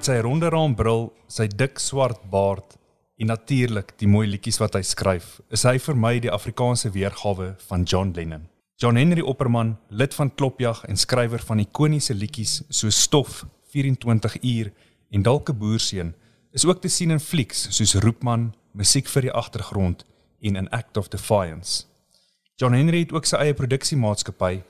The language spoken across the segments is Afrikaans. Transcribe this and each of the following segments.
Met sy ronde raambril, sy dik swart baard en natuurlik die mooi liedjies wat hy skryf, is hy vir my die Afrikaanse weergawe van John Lennon. John Henry Opperman, lid van Klopjag en skrywer van ikoniese liedjies so Stof, 24 uur en Dalke Boerseun, is ook te sien in flieks soos Roepman, Musiek vir die agtergrond en An Act of Defiance. John Henry het ook sy eie produksiemaatskappy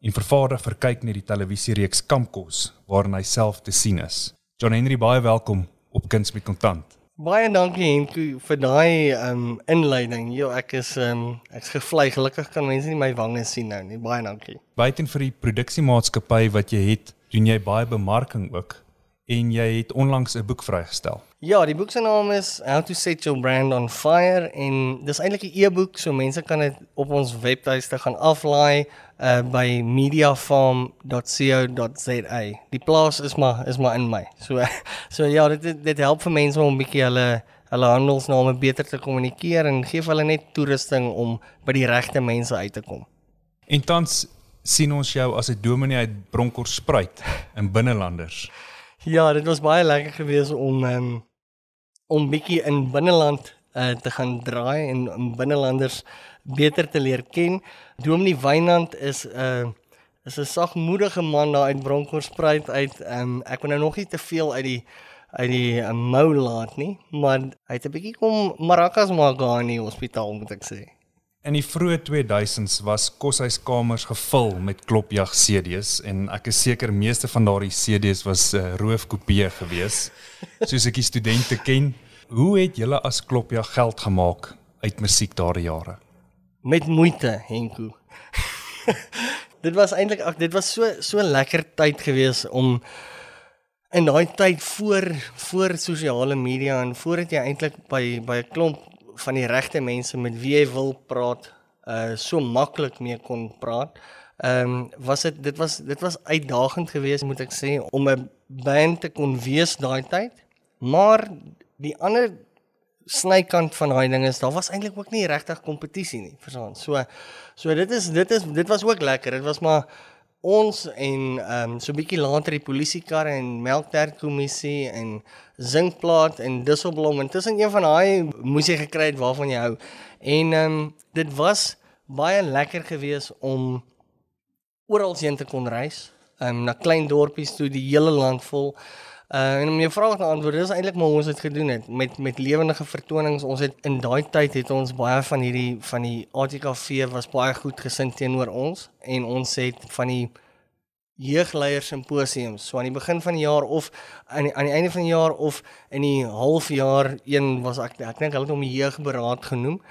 en vervaardig vir kyk net die televisiereeks Kampkos waarin hy self te sien is. John Henry baie welkom op Kuns met Kontant. Baie dankie Henko vir daai um inleiding. Jo, ek is um ek's gevlei. Gelukkig kan mense nie my wange sien nou nie. Baie dankie. Buiten vir die produksiemaatskappy wat jy het, doen jy baie bemarking ook en jy het onlangs 'n boek vrygestel. Ja, die boek se naam is How to Set Your Brand on Fire en dis eintlik 'n e-boek so mense kan dit op ons webtuiste gaan aflaai uh by mediafarm.co.za. Die plaas is maar is maar in my. So so ja, dit dit help vir mense om 'n bietjie hulle hulle handelsname beter te kommunikeer en gee hulle net toerusting om by die regte mense uit te kom. En tans sien ons jou as 'n dominee uit Bronkhorstspruit in binnelanders. Ja, dit was baie lekker geweest om um, om bietjie in binneland uh, te gaan draai en om binnelanders beter te leer ken. Dominee Wynand is 'n uh, is 'n sagmoedige man daar uit Bronkhorstspruit uit. Um, ek wil nou nog nie te veel uit die uit die uh, mou laat nie, maar hy het 'n bietjie kom maracas maak daar in die hospitaal moet ek sê. In die vroeë 2000s was koshuiskamers gevul met klopjag CD's en ek is seker meeste van daardie CD's was uh, roofkopieë gewees. Soos ek die studente ken, hoe het julle as klopjag geld gemaak uit musiek daardie jare? Met moeite, Henko. dit was eintlik dit was so so lekker tyd gewees om in daai tyd voor voor sosiale media en voordat jy eintlik by by 'n klomp van die regte mense met wie jy wil praat, uh so maklik mee kon praat. Ehm um, was dit dit was dit was uitdagend geweest moet ek sê om 'n band te kon wees daai tyd. Maar die ander snykant van daai ding is daar was eintlik ook nie regtig kompetisie nie, verstaan? So so dit is dit is dit was ook lekker. Dit was maar ons en ehm um, so 'n bietjie later die polisiekarre en melktert kommissie en zinkplaat en disselblom en tussen een van daai moes jy gekry het waarvan jy hou. En ehm um, dit was baie lekker geweest om oral heen te kon reis. Ehm um, na klein dorpies toe die hele land vol. Uh en om jou vraag te antwoord, dis eintlik maar ons dit gedoen het. Met met lewendige vertonings. Ons het in daai tyd het ons baie van hierdie van die ATKV was baie goed gesind teenoor ons. En ons het van die jeugleiers simposiums so aan die begin van die jaar of aan die, aan die einde van die jaar of in die halfjaar een was ek ek dink hulle het hom die jeugberaad genoem.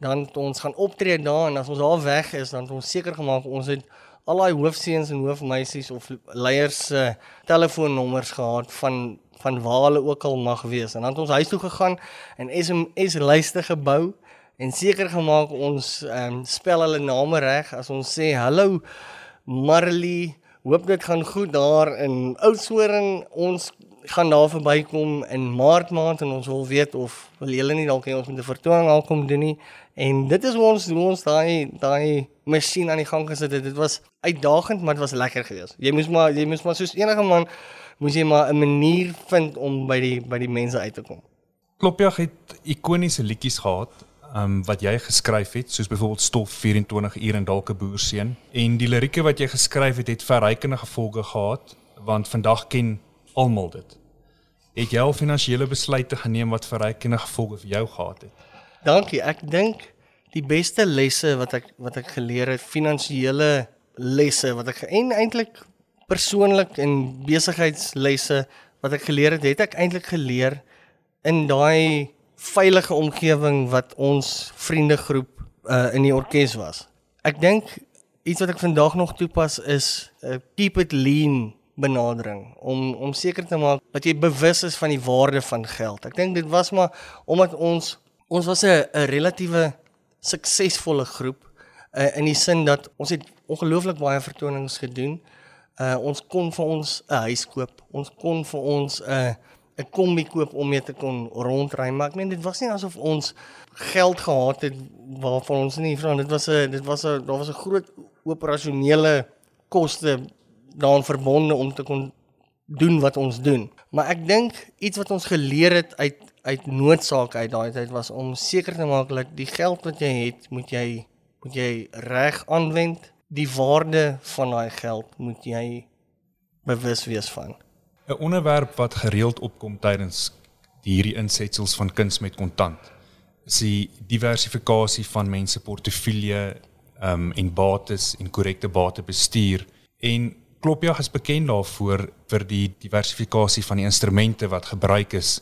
Dan ons gaan optree daar en as ons daar weg is dan het ons seker gemaak ons het al daai hoofseuns en hoofmeisies of leiers se uh, telefoonnommers gehad van van waar hulle ook al mag wees. En dan het ons huis toe gegaan en SMS lyste gebou en seker gemaak ons ehm um, spel hulle name reg as ons sê hallo Marley, hoop dit gaan goed daar in Oudtshoorn. Ons gaan daar verbykom in Maart maand en ons wil weet of wil julle nie dalk hê ons moet 'n vertoning al kom doen nie. En dit is hoe ons hoe ons daai daai masjien aan die gang gesit het. Dit was uitdagend, maar dit was lekker geweest. Jy moes maar jy moes maar soos enige man moes jy maar 'n manier vind om by die by die mense uit te kom. Klopjag het ikoniese liedjies gehad. Um, wat jy geskryf het soos byvoorbeeld stof 24 uur en dalk 'n boerseun en die lirieke wat jy geskryf het het verrykende gevolge gehad want vandag ken almal dit. Het jy al finansiële besluite geneem wat verrykende gevolge vir jou gehad het? Dankie. Ek dink die beste lesse wat ek wat ek geleer het, finansiële lesse wat ek en eintlik persoonlik en besigheidslesse wat ek geleer het, het ek eintlik geleer in daai veilige omgewing wat ons vriendegroep uh, in die orkes was. Ek dink iets wat ek vandag nog toepas is uh, keep it lean benadering om om seker te maak dat jy bewus is van die waarde van geld. Ek dink dit was maar omdat ons ons was 'n relatiewe suksesvolle groep uh, in die sin dat ons het ongelooflik baie vertonings gedoen. Uh ons kon vir ons 'n huis koop. Ons kon vir ons 'n uh, 'n kombi koop om mee te kon rondry, maar ek meen dit was nie asof ons geld gehad het waarvan ons nie vra dit was 'n dit was 'n daar was 'n groot operasionele koste daaraan verbonde om te kon doen wat ons doen. Maar ek dink iets wat ons geleer het uit uit noodsaak uit daai tyd was om seker te maak dat die geld wat jy het, moet jy moet jy reg aanwend. Die waarde van daai geld moet jy bewus wees van. 'n Onderwerp wat gereeld opkom tydens hierdie insetsels van kuns met kontant is die diversifikasie van mense portefeulje um, en bates en korrekte batebestuur en Klopjag is bekend daarvoor vir die diversifikasie van die instrumente wat gebruik is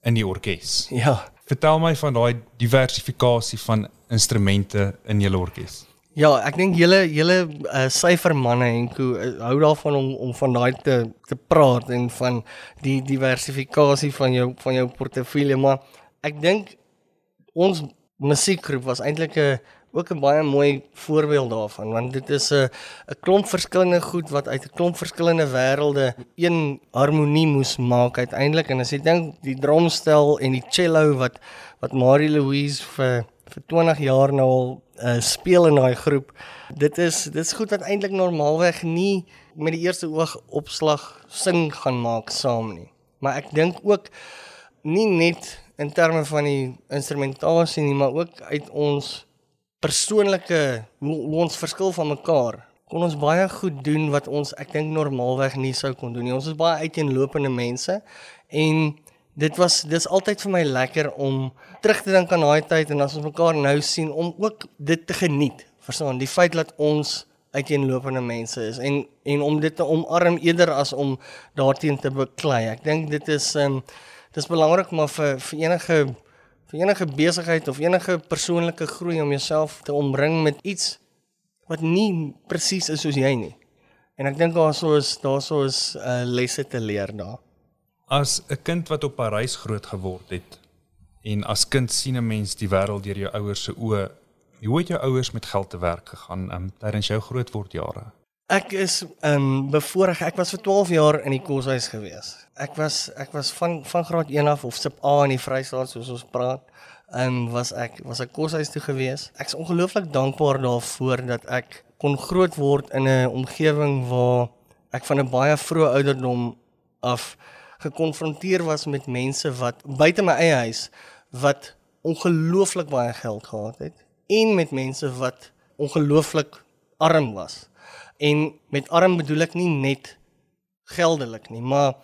in die orkes. Ja. Vertel my van daai diversifikasie van instrumente in julle orkes. Ja, ek dink julle julle uh, syfermanne en ko uh, hou daarvan om om van daai te te praat en van die diversifikasie van jou van jou portefeulje, maar ek dink ons musiekgroep was eintlik 'n ook 'n baie mooi voorbeeld daarvan want dit is 'n 'n klomp verskillende goed wat uit 'n klomp verskillende wêrelde een harmonie moes maak uiteindelik en as jy dink die drumstel en die cello wat wat Marie Louise vir vir 20 jaar nou al uh, speel in daai groep. Dit is dit is goed wat eintlik normaalweg nie met die eerste oog opslag sing gaan maak saam nie. Maar ek dink ook nie net in terme van die instrumentasie nie, maar ook uit ons persoonlike ons verskil van mekaar. Kon ons baie goed doen wat ons ek dink normaalweg nie sou kon doen nie. Ons is baie uiteenlopende mense en dit was dis altyd vir my lekker om terug te dink aan daai tyd en as ons mekaar nou sien om ook dit te geniet. Verstaan, die feit dat ons uiteenlopende mense is en en om dit te omarm eerder as om daarteen te beklei. Ek dink dit is ehm um, dis belangrik maar vir vir enige vir enige besigheid of enige persoonlike groei om jouself te omring met iets wat nie presies is soos jy nie. En ek dink daar sou is daar sou is 'n uh, eh, lesse te leer daar as 'n kind wat op Parys groot geword het en as kind sien 'n mens die wêreld deur jou ouers se oë. Hoe het jou ouers met geld te werk gegaan um, tydens jou grootword jare? Ek is ehm um, bevoorreg. Ek was vir 12 jaar in die koshuis gewees. Ek was ek was van van graad 1 af of sub A in die Vrystaat soos ons praat. Ehm um, was ek was ek koshuis toe gewees. Ek's ongelooflik dankbaar daarvoor dat ek kon groot word in 'n omgewing waar ek van 'n baie vroeë ouderdom af gekonfronteer was met mense wat buite my eie huis wat ongelooflik baie geld gehad het en met mense wat ongelooflik arm was. En met arm bedoel ek nie net geldelik nie, maar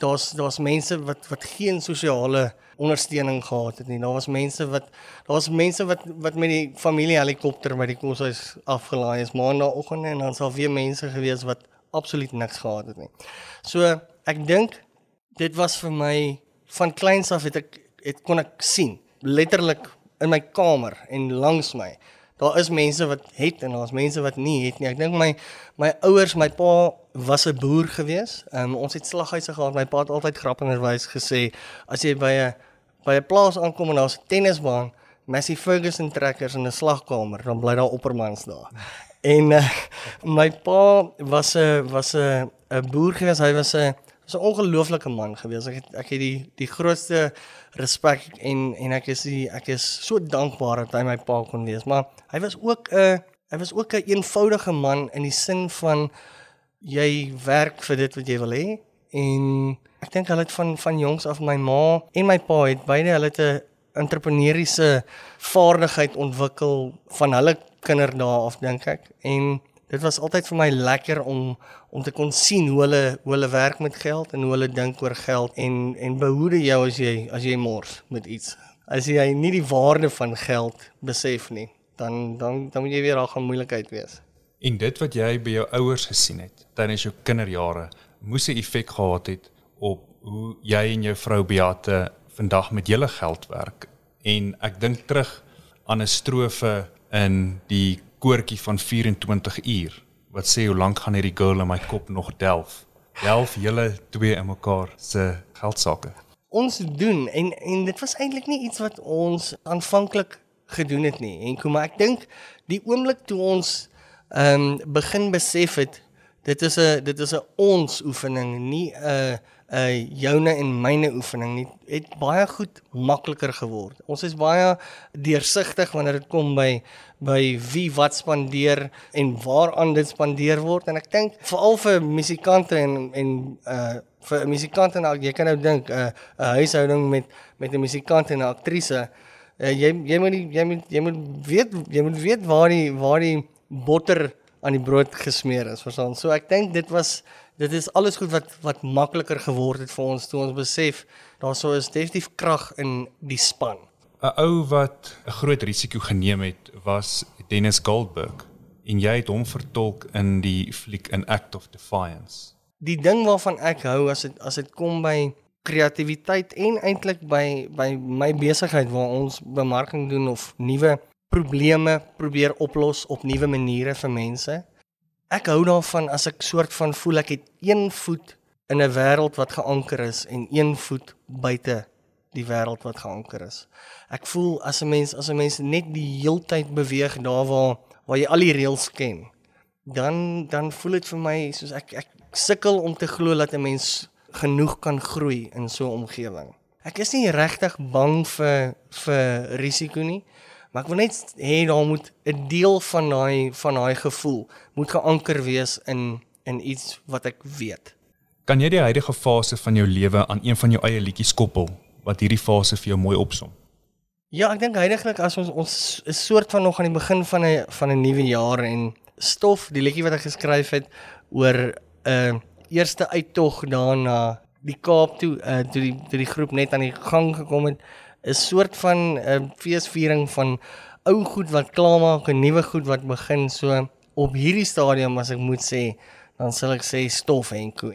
daar's daar's mense wat wat geen sosiale ondersteuning gehad het nie. Daar was mense wat daar's mense wat wat met die familie helikopter by die koshuis afgelaai is maandagooggend en dan sal weer mense gewees wat absoluut niks gehad het nie. So ek dink dit was vir my van kleins af het ek het kon ek sien letterlik in my kamer en langs my daar is mense wat het en daar's mense wat nie het nie. Ek dink my my ouers my pa was 'n boer gewees. Um, ons het slaghuise gehad. My pa het altyd grappingerwys gesê as jy by 'n by 'n plaas aankom en daar's 'n tennisbaan Massey Ferguson trekkers in 'n slagkamer dan bly daar oppermans daar. En uh, my pa was 'n was 'n 'n boer gewees. Hy was 'n was 'n ongelooflike man gewees. Ek het ek het die die grootste respek en en ek is die, ek is so dankbaar dat hy my pa kon wees. Maar hy was ook 'n hy was ook 'n een eenvoudige man in die sin van jy werk vir dit wat jy wil hê en ek dink hulle het van van jongs af my ma en my pa het beide hulle 'n entrepreneursiese vaardigheid ontwikkel van hulle kinderdae af dink ek en dit was altyd vir my lekker om om te kon sien hoe hulle hoe hulle werk met geld en hoe hulle dink oor geld en en behoede jou as jy as jy mors met iets. As jy nie die waarde van geld besef nie, dan dan dan moet jy weer al gaan moeilikheid wees. En dit wat jy by jou ouers gesien het tydens jou kinderjare, moes 'n effek gehad het op hoe jy en jou vrou Beate vandag met julle geld werk. En ek dink terug aan 'n strofe in die koortjie van 24 uur wat sê hoe lank gaan hierdie girl in my kop nog delf? Delf julle twee in mekaar se geldsake. Ons doen en en dit was eintlik nie iets wat ons aanvanklik gedoen het nie. En kom maar ek dink die oomblik toe ons ehm um, begin besef het dit is 'n dit is 'n ons oefening, nie 'n uh joune en myne oefening nie het baie goed makliker geword. Ons is baie deursigtig wanneer dit kom by by wie wat spandeer en waaraan dit spandeer word en ek dink veral vir musikante en en uh vir 'n musikant en jy kan nou dink 'n uh, 'n huishouding met met 'n musikant en 'n aktrise uh, jy jy moet jy moet jy moet weet jy moet weet waar die waar die botter aan die brood gesmeer is verstaan? So ek dink dit was dit is alles goed wat wat makliker geword het vir ons toe ons besef daar sou is definitief krag in die span. 'n ou wat 'n groot risiko geneem het was Dennis Goldberg. En jy het hom vertolk in die fliek in Act of Defiance. Die ding waarvan ek hou as dit as dit kom by kreatiwiteit en eintlik by by my besigheid waar ons bemarking doen of nuwe probleme probeer oplos op nuwe maniere vir mense. Ek hou daarvan as ek soort van voel ek het een voet in 'n wêreld wat geanker is en een voet buite die wêreld wat geanker is. Ek voel as 'n mens as 'n mens net die heeltyd beweeg daar waar waar jy al die reëls ken, dan dan voel dit vir my soos ek ek sukkel om te glo dat 'n mens genoeg kan groei in so 'n omgewing. Ek is nie regtig bang vir vir risiko nie, maar ek wil net hê daar moet 'n deel van daai van daai gevoel moet geanker wees in in iets wat ek weet. Kan jy die huidige fase van jou lewe aan een van jou eie liedjies koppel wat hierdie fase vir jou mooi opsom? Ja, ek dink heidaglik as ons ons is soort van nog aan die begin van 'n van 'n nuwe jaar en stof, die liedjie wat ek geskryf het oor 'n uh, eerste uittog daarna die Kaap toe, uh, toe die toe die groep net aan die gang gekom het, is soort van 'n uh, feesviering van ou goed wat klaarmaak en nuwe goed wat begin so op hierdie stadium as ek moet sê, dan sal ek sê stof en koe.